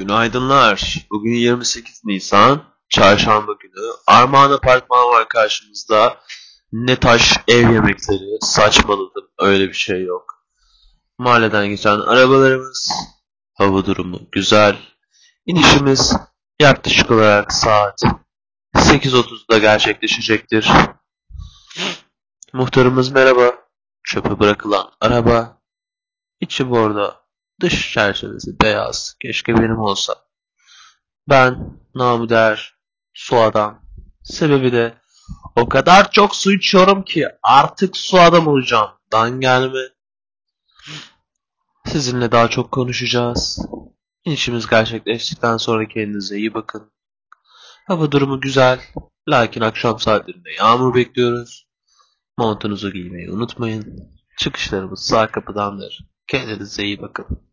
Günaydınlar. Bugün 28 Nisan, Çarşamba günü. Armağan Apartman var karşımızda. Ne taş ev yemekleri. Saçmaladım. Öyle bir şey yok. Mahalleden geçen arabalarımız. Hava durumu güzel. İnişimiz yaklaşık olarak saat 8.30'da gerçekleşecektir. Muhtarımız merhaba. Çöpe bırakılan araba. İçi bordo. Dış çerçevesi beyaz. Keşke benim olsa. Ben namı der su adam. Sebebi de o kadar çok su içiyorum ki artık su adam olacağım. Dan gelme. Sizinle daha çok konuşacağız. İşimiz gerçekleştikten sonra kendinize iyi bakın. Hava durumu güzel. Lakin akşam saatlerinde yağmur bekliyoruz. Montunuzu giymeyi unutmayın. Çıkışlarımız sağ kapıdandır. Kendinize iyi bakın.